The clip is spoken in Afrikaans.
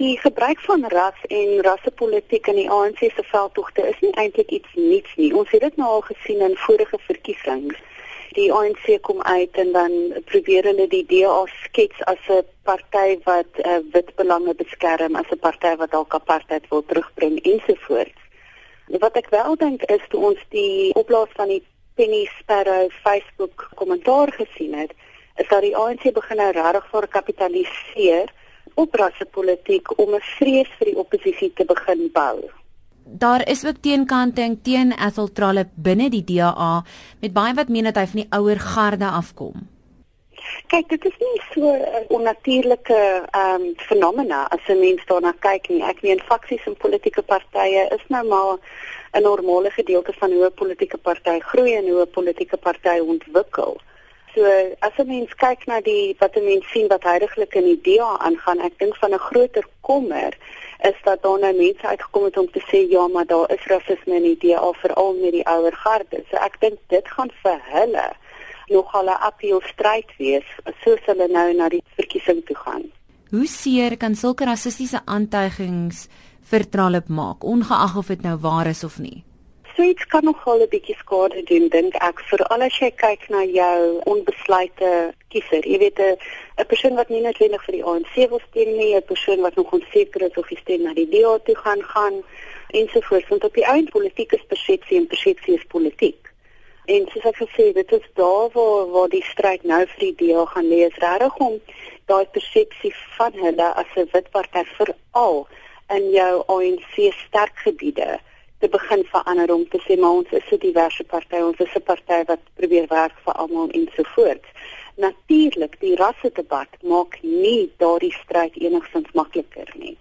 Die gebruik van ras en rassepolitiek in die ANC se veldtogte is nie eintlik iets nuuts nie. Ons het dit nou al gesien in vorige verkiesings. Die ANC kom uit en dan probeer hulle die DA skets as 'n party wat uh, wit belange beskerm, as 'n party wat dalk apartheid wil terugbring ensovoorts. Wat ek wel dink is toe ons die opblaas van die Penny Sparrow Facebook kommentaar gesien het, is dat die ANC begin nou regtig vir kapitaliseer op rassepolitiek om 'n vrees vir die oppositie te begin bou. Daar is ook teenkanting teen Ethel Trollip binne die DA met baie wat meen dat hy van die ouer garde afkom. Kyk, dit is nie so 'n onnatuurlike ehm um, fenomena as 'n mens daarna kyk nie. Ek meen faksies en politieke partye is nou maar 'n normale gedeelte van hoe 'n politieke party groei en hoe 'n politieke party ontwikkel. So as 'n mens kyk na die wat 'n mens sien wat heidaglik in die DA aangaan, ek dink van 'n groter kommer is dat daar nou mense uitgekom het om te sê ja, maar daar is rasisme in die DA veral met die ouer garde. So ek dink dit gaan vir hulle nogal 'n appeal stryd wees soos hulle nou na die verkiesing toe gaan. Hoe seer kan sulke rassistiese aantuigings vertraalop maak, ongeag of dit nou waar is of nie? Suits kan nogal 'n bietjie skade doen, dink ek, veral as jy kyk na jou onbesluite kiezer. Jy weet 'n 'n persoon wat nie noodwendig vir die ANC wil stem nie, 'n persoon wat nog onseker is of hy stem na die DA toe gaan gaan ensovoorts. Want op die einde politiek is persepsie en persepsie is politiek. En soos ek gesê het, dit is daar waar waar die stryd nou vir die DA gaan lê, is regtig om daai persepsie van hulle as 'n wit party veral in jou ANC sterk gebiede te begin verander om te sê maar ons is 'n diverse party, ons is 'n party wat probeer werk vir almal ensovoorts. Natuurlik, die rasse debat maak nie daardie stryd enigstens makliker nie.